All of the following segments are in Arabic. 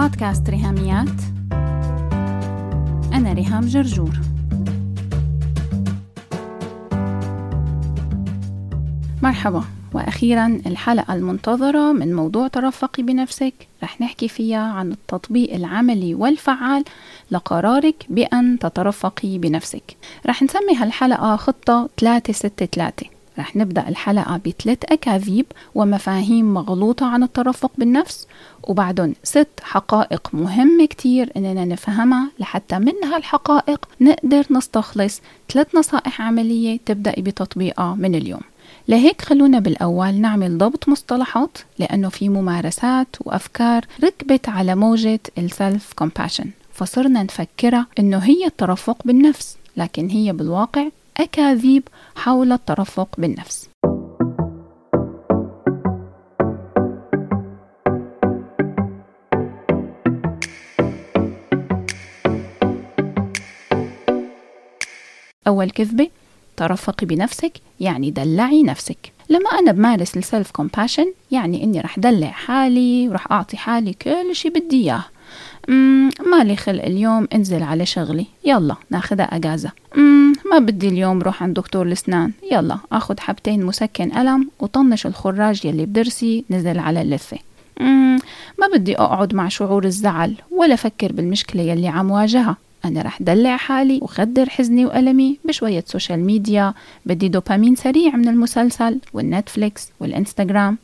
بودكاست ريهاميات. أنا ريهام جرجور. مرحبا. وأخيرا الحلقة المنتظرة من موضوع ترفقي بنفسك. رح نحكي فيها عن التطبيق العملي والفعال لقرارك بأن تترفقي بنفسك. رح نسمي هالحلقة خطة 363 رح نبدأ الحلقة بثلاث أكاذيب ومفاهيم مغلوطة عن الترفق بالنفس وبعدهم ست حقائق مهمة كتير إننا نفهمها لحتى من هالحقائق نقدر نستخلص ثلاث نصائح عملية تبدأي بتطبيقها من اليوم. لهيك خلونا بالأول نعمل ضبط مصطلحات لأنه في ممارسات وأفكار ركبت على موجة السلف كومباشن فصرنا نفكرها إنه هي الترفق بالنفس لكن هي بالواقع أكاذيب حول الترفق بالنفس. أول كذبة ترفقي بنفسك يعني دلعي نفسك. لما أنا بمارس السلف كومباشن يعني إني رح دلع حالي ورح أعطي حالي كل شي بدي إياه. مالي خلق اليوم انزل على شغلي. يلا ناخدها أجازة. ما بدي اليوم روح عند دكتور الأسنان. يلا أخد حبتين مسكن ألم وطنش الخراج يلي بدرسي نزل على اللثة ما بدي أقعد مع شعور الزعل ولا أفكر بالمشكلة يلي عم واجهها. أنا رح دلع حالي وخدر حزني وألمي بشوية social media بدي دوبامين سريع من المسلسل والنتفليكس والإنستغرام.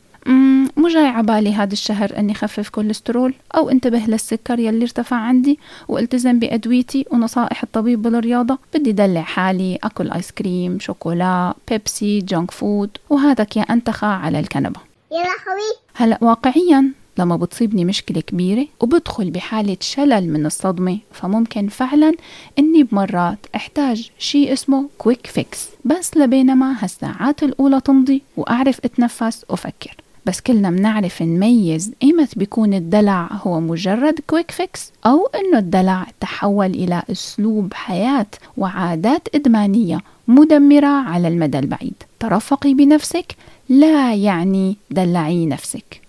مو جاي عبالي هذا الشهر إني خفف كوليسترول أو انتبه للسكر يلي ارتفع عندي والتزم بأدويتي ونصائح الطبيب بالرياضة. بدي دلع حالي أكل آيس كريم شوكولا بيبسي junk food وهات يا أنتخة على الكنبة. يا لهوي هلا واقعيا لما بتصيبني مشكلة كبيرة وبدخل بحالة شلل من الصدمة فممكن فعلا إني بمرات أحتاج شيء اسمه quick fix بس لبينما هالساعات الأولى تمضي وأعرف أتنفس وافكر بس كلنا بنعرف نميز. إيمت بيكون الدلع هو مجرد quick fix أو إنه الدلع تحول إلى أسلوب حياة وعادات إدمانية مدمرة على المدى البعيد. ترفقي بنفسك لا يعني دلعي نفسك.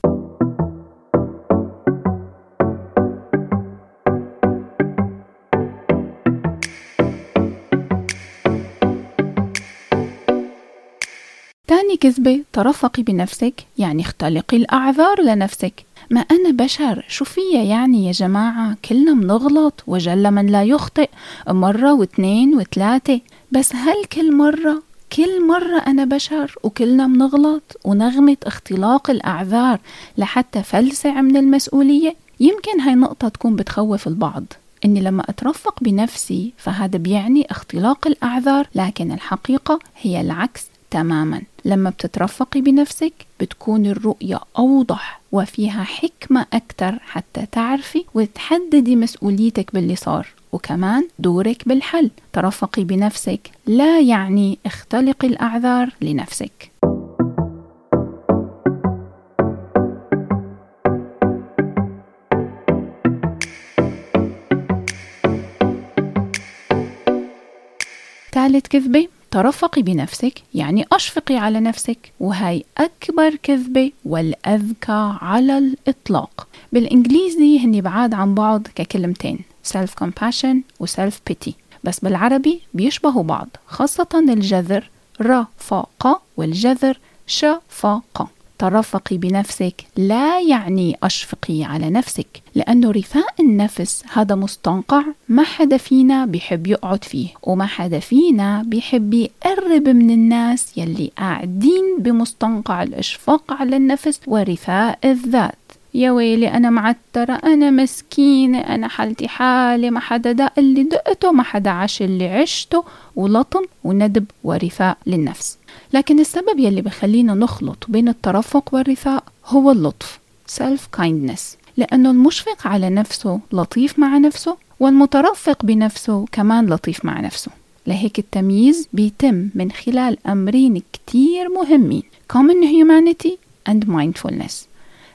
تاني كذبة ترفقي بنفسك يعني اختلقي الأعذار لنفسك. ما أنا بشر شو فيا يعني يا جماعة؟ كلنا منغلط وجل من لا يخطئ. مرة واثنين وثلاثة. بس هل كل مرة؟ كل مرة أنا بشر وكلنا منغلط ونغمة اختلاق الأعذار لحتى فلسع من المسؤولية. يمكن هاي نقطة تكون بتخوف البعض. إني لما اترفق بنفسي فهذا بيعني اختلاق الأعذار. لكن الحقيقة هي العكس. تماما. لما بتترفقي بنفسك بتكون الرؤية أوضح وفيها حكمة أكثر حتى تعرفي وتحددي مسؤوليتك باللي صار وكمان دورك بالحل. ترفقي بنفسك لا يعني اختلقي الأعذار لنفسك. ثالث كذبة ترفقي بنفسك يعني أشفقي على نفسك وهي أكبر كذبة والأذكى على الإطلاق. بالإنجليزي هني بعاد عن بعض ككلمتين self compassion و self pity بس بالعربي بيشبهوا بعض خاصة الجذر رفاقة والجذر شفاقة. ترفقي بنفسك لا يعني أشفقي على نفسك لأنه رثاء النفس هذا مستنقع ما حدا فينا بيحب يقعد فيه وما حدا فينا بيحب يقرب من الناس يلي قاعدين بمستنقع الإشفاق على النفس ورثاء الذات. يا ويلي أنا معترة أنا مسكينة أنا حالتي حالة ما حدا دق اللي دقته ما حدا عاش اللي عشته ولطم وندب ورثاء للنفس. لكن السبب يلي بخلينا نخلط بين الترفق والرثاء هو اللطف self kindness لأنه المشفق على نفسه لطيف مع نفسه والمترفق بنفسه كمان لطيف مع نفسه. لهيك التمييز بيتم من خلال أمرين كتير مهمين common humanity and mindfulness.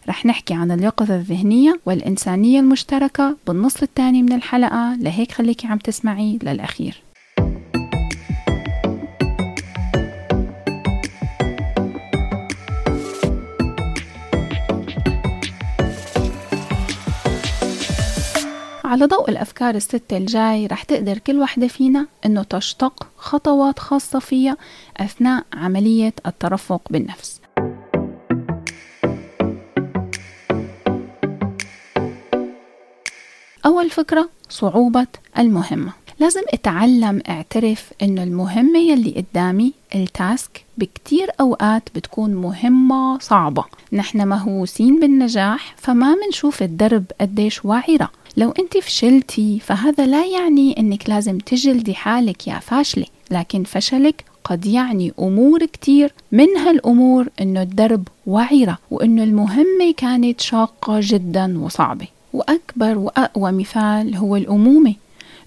رح نحكي عن اليقظة الذهنية والإنسانية المشتركة بالنص الثاني من الحلقة. لهيك خليكي عم تسمعي للأخير. على ضوء الأفكار الستة الجاي رح تقدر كل وحدة فينا أنه تشتق خطوات خاصة فيها أثناء عملية الترفق بالنفس. أول فكرة صعوبة المهمة. لازم أتعلم أعترف إنه المهمة يلي قدامي التاسك بكتير أوقات بتكون مهمة صعبة. نحن مهووسين بالنجاح فما منشوف الدرب قديش وعرة لو انت فشلتي فهذا لا يعني انك لازم تجلدي حالك يا فاشلة لكن فشلك قد يعني أمور كتير. من هالأمور إنه الدرب وعرة وإنه المهمة كانت شاقة جدا وصعبة. وأكبر وأقوى مثال هو الأمومة.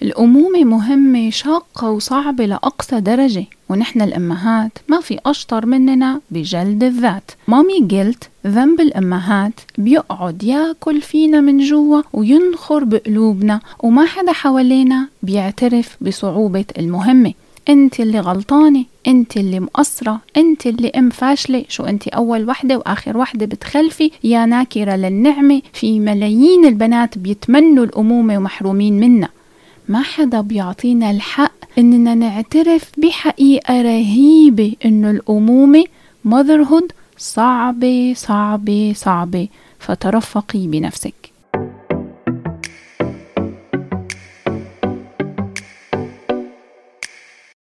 الأمومة مهمة شاقة وصعبة لأقصى درجة. ونحن الأمهات ما في أشطر مننا بجلد الذات. مامي قلت ذنب الأمهات بيقعد ياكل فينا من جوا وينخر بقلوبنا وما حدا حوالينا بيعترف بصعوبة المهمة. انت اللي غلطانة انت اللي مقصرة انت اللي أم فاشلة. شو انت أول وحدة وآخر وحدة بتخلفي؟ يا ناكرة للنعمة. في ملايين البنات بيتمنوا الأمومة ومحرومين منها ما حدا بيعطينا الحق إننا نعترف بحقيقة رهيبة إنه الأمومة motherhood صعبة صعبة صعبة. فترفقي بنفسك.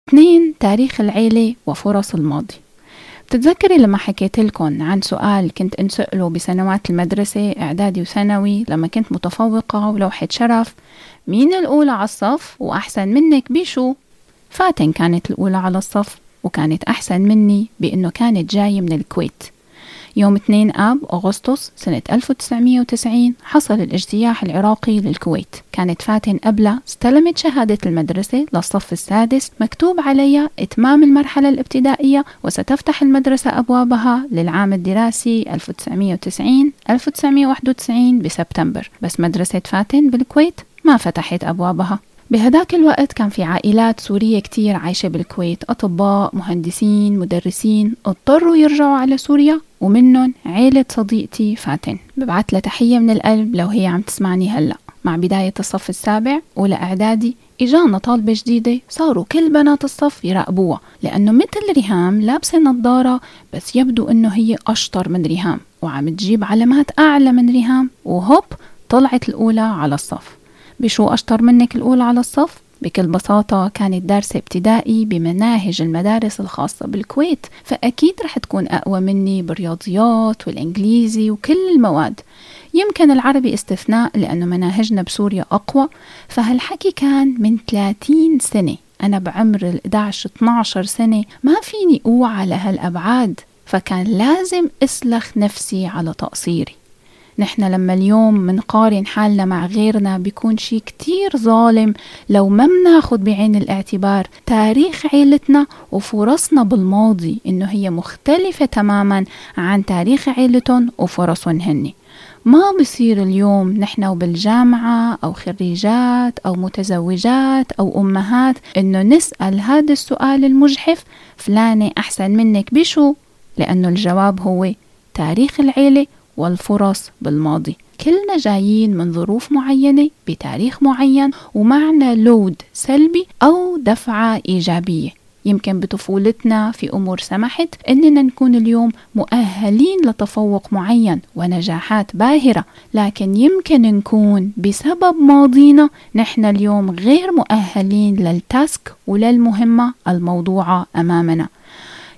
اثنين تاريخ العيلة وفرص الماضي. بتتذكري لما حكيت لكم عن سؤال كنت انسأله بسنوات المدرسة إعدادي وثانوي لما كنت متفوقة ولوحة شرف مين الأولى على الصف وأحسن منك بشو؟ فاتن كانت الأولى على الصف وكانت أحسن مني بأنه كانت جاية من الكويت. يوم 2 آب أغسطس سنة 1990 حصل الاجتياح العراقي للكويت. كانت فاتن قبلها استلمت شهادة المدرسة للصف السادس مكتوب عليها إتمام المرحلة الابتدائية وستفتح المدرسة أبوابها للعام الدراسي 1990-1991 بسبتمبر. بس مدرسة فاتن بالكويت ما فتحت أبوابها. بهداك الوقت كان في عائلات سورية كتير عايشة بالكويت. أطباء مهندسين مدرسين اضطروا يرجعوا على سوريا ومنهم عيلة صديقتي فاتن. ببعث لها تحية من القلب لو هي عم تسمعني هلأ. مع بداية الصف السابع أولى إعدادي إجانا طالبة جديدة صاروا كل بنات الصف يراقبوها لأنه مثل ريهام لابسة نظارة بس يبدو أنه هي أشطر من ريهام وعم تجيب علامات أعلى من ريهام وهوب طلعت الأولى على الصف. بشو أشطر منك الأولى على الصف؟ بكل بساطة كانت دارسة ابتدائي بمناهج المدارس الخاصة بالكويت فأكيد رح تكون أقوى مني بالرياضيات والإنجليزي وكل المواد. يمكن العربي استثناء لأنه مناهجنا بسوريا أقوى فهالحكي كان من 30 سنة. أنا بعمر ال 11 12 سنة ما فيني أوعى لهالأبعاد فكان لازم أسلخ نفسي على تقصيري. نحن لما اليوم منقارن حالنا مع غيرنا بيكون شي كتير ظالم لو ما مناخد بعين الاعتبار تاريخ عيلتنا وفرصنا بالماضي إنه هي مختلفة تماما عن تاريخ عيلتهم وفرصهم هني ما بصير اليوم نحن وبالجامعة أو خريجات أو متزوجات أو أمهات إنه نسأل هذا السؤال المجحف فلانة أحسن منك بشو؟ لأنه الجواب هو تاريخ العيلة والفرص بالماضي. كلنا جايين من ظروف معينة بتاريخ معين ومعنا لود سلبي أو دفعة إيجابية. يمكن بطفولتنا في أمور سمحت أننا نكون اليوم مؤهلين لتفوق معين ونجاحات باهرة لكن يمكن نكون بسبب ماضينا نحن اليوم غير مؤهلين للتاسك وللمهمة الموضوعة أمامنا.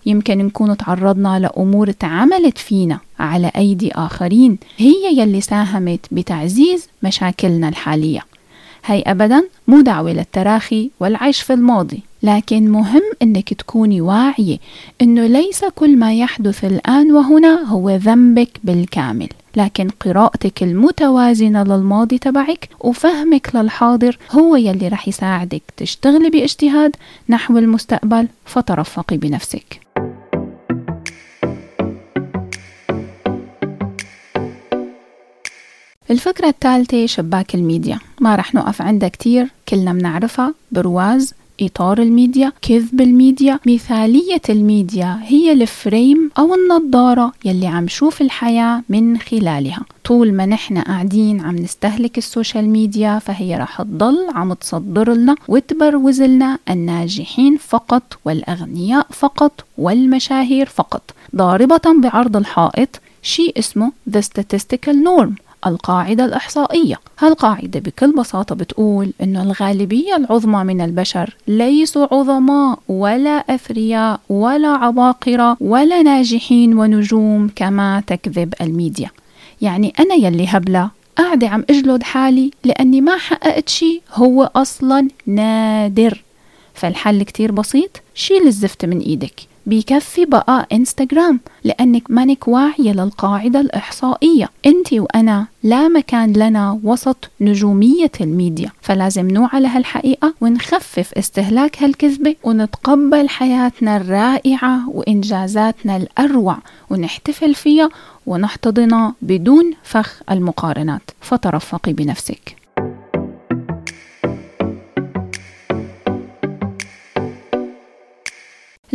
يمكن نكون تعرضنا لأمور تعملت فينا على أيدي آخرين. هي يلي ساهمت بتعزيز مشاكلنا الحالية. هي أبدا مو دعوة للتراخي والعيش في الماضي لكن مهم إنك تكوني واعية إنه ليس كل ما يحدث الآن وهنا هو ذنبك بالكامل. لكن قراءتك المتوازنة للماضي تبعك وفهمك للحاضر هو يلي رح يساعدك تشتغلي باجتهاد نحو المستقبل فترفقي بنفسك. الفكرة الثالثة شباك الميديا. ما رح نقف عندها كتير كلنا بنعرفها برواز إطار الميديا كذب الميديا مثالية الميديا هي الفريم أو النظارة يلي عم شوف الحياة من خلالها. طول ما نحن قاعدين عم نستهلك ال social media فهي رح تضل عم تصدر لنا وتبروز لنا الناجحين فقط والأغنياء فقط والمشاهير فقط. ضاربة بعرض الحائط شيء اسمه The Statistical Norm. القاعدة الإحصائية. هالقاعدة بكل بساطة بتقول أنه الغالبية العظمى من البشر ليسوا عظماء ولا أثرياء ولا عباقرة ولا ناجحين ونجوم كما تكذب الميديا؟ يعني أنا يلي هبلة قاعدة عم أجلد حالي لأني ما حققت شي هو أصلا نادر. فالحل كتير بسيط شيل الزفت من إيدك. بيكفي بقى إنستغرام لأنك مانك واعية للقاعدة الإحصائية. أنت وأنا لا مكان لنا وسط نجومية الميديا فلازم نوعى لهالحقيقة ونخفف استهلاك هالكذبة ونتقبل حياتنا الرائعة وإنجازاتنا الأروع ونحتفل فيها ونحتضنها بدون فخ المقارنات. فترفقي بنفسك.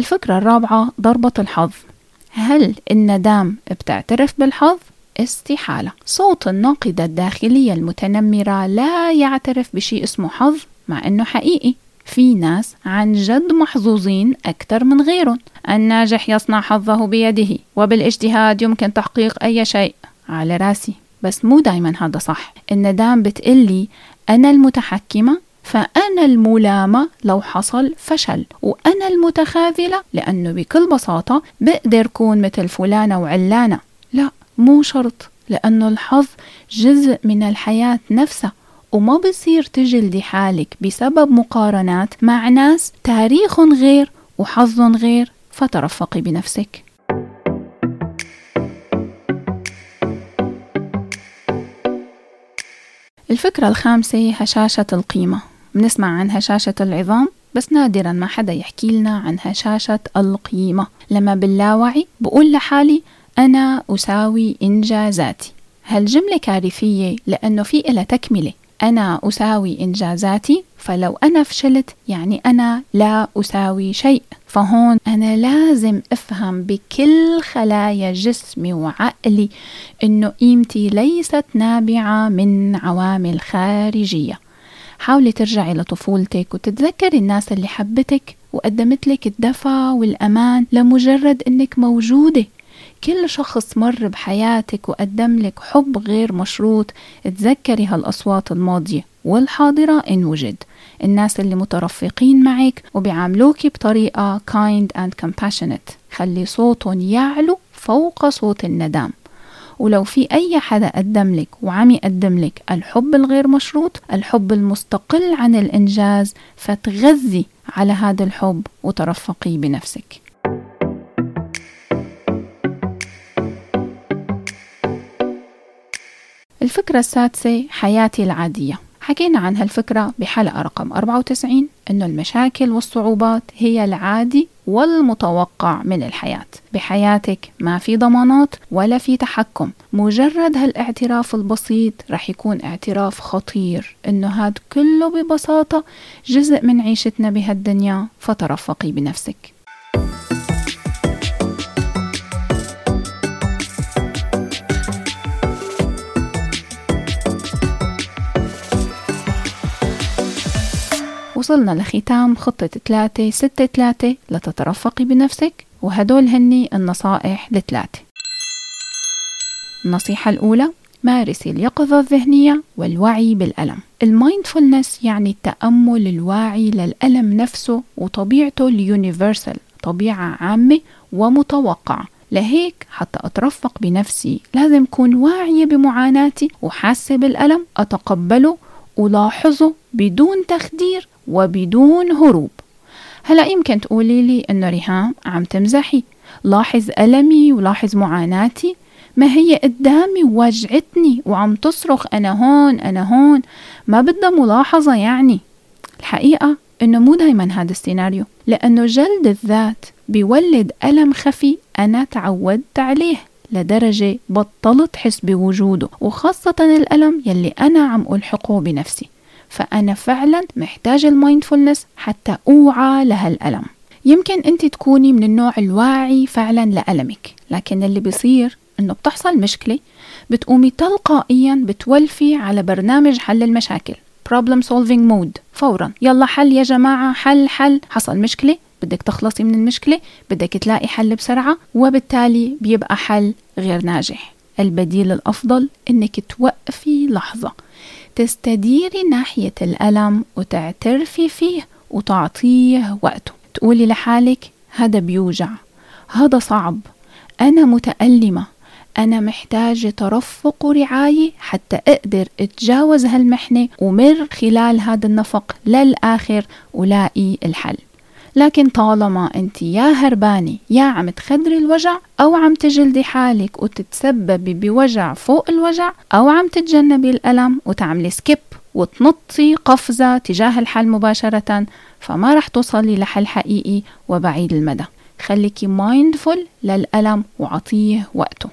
الفكرة الرابعة ضربة الحظ. هل الندام بتعترف بالحظ؟ استحالة. صوت الناقدة الداخلية المتنمرة لا يعترف بشيء اسمه حظ مع أنه حقيقي. في ناس عن جد محظوظين أكثر من غيرهم. الناجح يصنع حظه بيده وبالاجتهاد يمكن تحقيق أي شيء. على رأسي. بس مو دايما هذا صح. الندام بتقلي أنا المتحكمة فأنا الملامة لو حصل فشل وأنا المتخاذلة لأنه بكل بساطة بقدر كون مثل فلانة وعلانة. لا مو شرط لأنه الحظ جزء من الحياة نفسها وما بصير تجلدي حالك بسبب مقارنات مع ناس تاريخ غير وحظ غير فترفقي بنفسك. الفكرة الخامسة هشاشة القيمة. بنسمع عن هشاشة العظام بس نادرا ما حدا يحكي لنا عن هشاشة القيمة. لما باللاوعي بقول لحالي أنا أساوي إنجازاتي. هالجملة كارثية لأنه في إلها تكملة؟ أنا أساوي إنجازاتي فلو أنا فشلت يعني أنا لا أساوي شيء. فهون أنا لازم أفهم بكل خلايا جسمي وعقلي إنه قيمتي ليست نابعة من عوامل خارجية. حاولي ترجعي لطفولتك وتتذكري الناس اللي حبتك وقدمت لك الدفى والأمان لمجرد إنك موجودة. كل شخص مر بحياتك وقدم لك حب غير مشروط. تذكري هالأصوات الماضية والحاضرة إن وجد. الناس اللي مترفقين معك وبيعاملوك بطريقة kind and compassionate. خلي صوتهم يعلو فوق صوت الندام. ولو في أي حدا قدم لك وعم يقدم لك الحب الغير مشروط الحب المستقل عن الإنجاز فتغذي على هذا الحب وترفقي بنفسك. الفكرة السادسة حياتي العادية. حكينا عن هالفكرة بحلقة رقم 94 أنه المشاكل والصعوبات هي العادي والمتوقع من الحياة. بحياتك. ما في ضمانات ولا في تحكم. مجرد هالاعتراف البسيط رح يكون اعتراف خطير. إنه هاد كله ببساطة جزء من عيشتنا بهالدنيا فترفقي بنفسك. وصلنا لختام خطة 3 6 3 لتترفقي بنفسك. وهدول هني النصائح الثلاثة. النصيحة الأولى مارسي اليقظة الذهنية والوعي بالألم. المايندفولنس يعني التأمل الواعي للألم نفسه وطبيعته اليونيفرسال طبيعة عامة ومتوقعة. لهيك حتى أترفق بنفسي لازم أكون واعية بمعاناتي وحاسة بالألم أتقبله ولاحظه بدون تخدير وبدون هروب. هلا يمكن تقولي لي إنه ريهام عم تمزحي. لاحظ ألمي ولاحظ معاناتي. ما هي قدامي ووجعتني وعم تصرخ أنا هون أنا هون. ما بدها ملاحظة يعني. الحقيقة إنه مو دايما هذا السيناريو لأنه جلد الذات بيولد ألم خفي أنا تعودت عليه لدرجة بطلت حس بوجوده وخاصة الألم يلي أنا عم ألحقه بنفسي. فأنا فعلا محتاج المايندفولنس حتى أوعى لهالألم يمكن أنت تكوني من النوع الواعي فعلا لألمك لكن اللي بيصير إنه بتحصل مشكلة بتقومي تلقائيا بتولفي على برنامج حل المشاكل problem solving mode فورا. يلا حل يا جماعة حل حل. حصل مشكلة بدك تخلصي من المشكلة بدك تلاقي حل بسرعة وبالتالي بيبقى حل غير ناجح. البديل الأفضل إنك توقفي لحظة تستديري ناحية الألم وتعترفي فيه وتعطيه وقته. تقولي لحالك هذا بيوجع هذا صعب أنا متألمة أنا محتاجة ترفق ورعاية حتى أقدر أتجاوز هالمحنة ومر خلال هذا النفق للآخر ولاقي الحل. لكن طالما أنت يا هربانة يا عم تخدري الوجع أو عم تجلدي حالك وتتسببي بوجع فوق الوجع أو عم تتجنبي الألم وتعملي سكيب وتنطي قفزة تجاه الحل مباشرة فما رح توصلي لحل حقيقي وبعيد المدى. خليكي mindful للألم وعطيه وقته.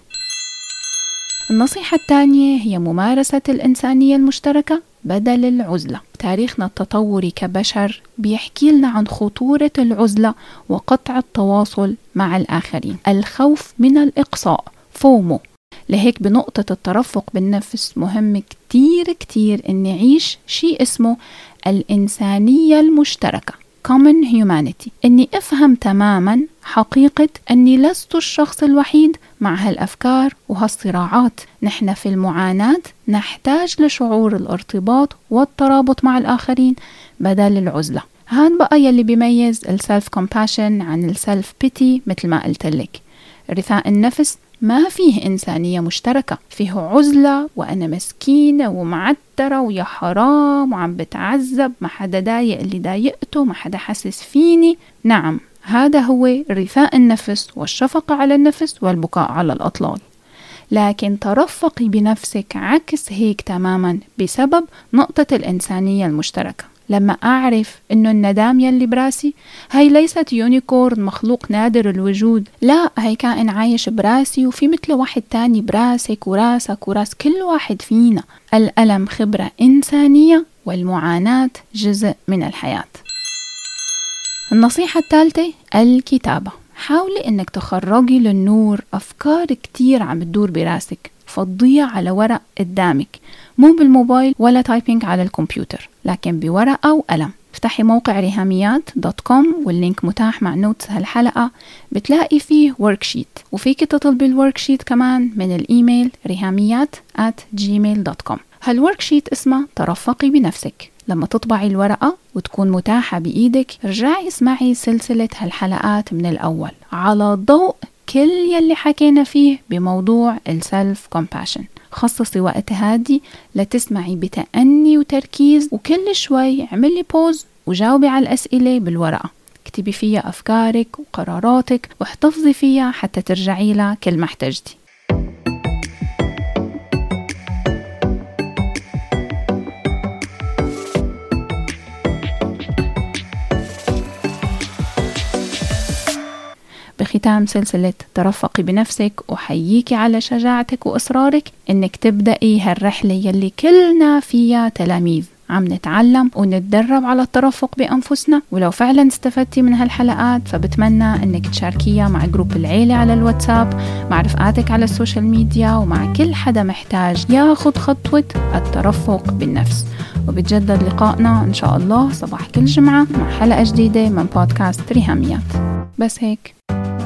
النصيحة الثانية هي ممارسة الإنسانية المشتركة بدل العزلة. تاريخنا التطوري كبشر بيحكي لنا عن خطورة العزلة وقطع التواصل مع الآخرين. الخوف من الإقصاء FOMO. لهيك بنقطة الترفق بالنفس مهم كتير كتير إن نعيش شيء اسمه الإنسانية المشتركة. Common humanity. إني أفهم تماما حقيقة أني لست الشخص الوحيد مع هالأفكار وهالصراعات. نحن في المعاناة نحتاج لشعور الارتباط والترابط مع الآخرين بدل العزلة. هاد بقى يلي بيميز ال self compassion عن ال self pity مثل ما قلت لك. رثاء النفس ما فيه إنسانية مشتركة. فيه عزلة وأنا مسكينة ومعترة ويا حرام وعم بتعذب. ما حدا ضايق اللي ضايقته ما حدا حاسس فيني. نعم هذا هو رثاء النفس والشفقة على النفس والبكاء على الأطلال. لكن ترفقي بنفسك عكس هيك تماما بسبب نقطة الإنسانية المشتركة. لما أعرف إنه الندام يلي براسي هي ليست unicorn مخلوق نادر الوجود. لا هي كائن عايش براسي وفي مثل واحد تاني براسك وراسك وراس كل واحد فينا. الألم خبرة إنسانية والمعاناة جزء من الحياة. النصيحة الثالثة الكتابة. حاولي إنك تخرجي للنور أفكار كتير عم تدور براسك. فضيها على ورق قدامك. مو بالموبايل ولا typing على الكمبيوتر لكن بورقة وقلم. افتحي موقع ريهاميات dot com وال link متاح مع notes هالحلقة. بتلاقي فيه worksheet وفيك تطلبي ال worksheet كمان من الإيميل ريهاميات at gmail.com هال worksheet اسمه ترفقي بنفسك. لما تطبعي الورقة وتكون متاحة بإيدك رجعي اسمعي سلسلة هالحلقات من الأول. على ضوء كل يلي حكينا فيه بموضوع ال self compassion خصصي وقت هادي لتسمعي بتأني وتركيز وكل شوي اعملي pause وجاوبي على الأسئلة بالورقة. اكتبي فيها أفكارك وقراراتك واحتفظي فيها حتى ترجعي لها كل ما احتجتي. بختام سلسلة ترفقي بنفسك وحييكي على شجاعتك وإصرارك إنك تبدأي هالرحلة يلي كلنا فيها تلاميذ. عم نتعلم ونتدرب على الترفق بأنفسنا. ولو فعلا استفدتي من هالحلقات فبتمنى إنك تشاركيها مع جروب العيلة على الواتساب مع رفقاتك على ال social media ومع كل حدا محتاج ياخد خطوة الترفق بالنفس. وبتجدد لقائنا إن شاء الله صباح كل جمعة مع حلقة جديدة من بودكاست ريهاميات. بس هيك.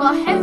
거 해.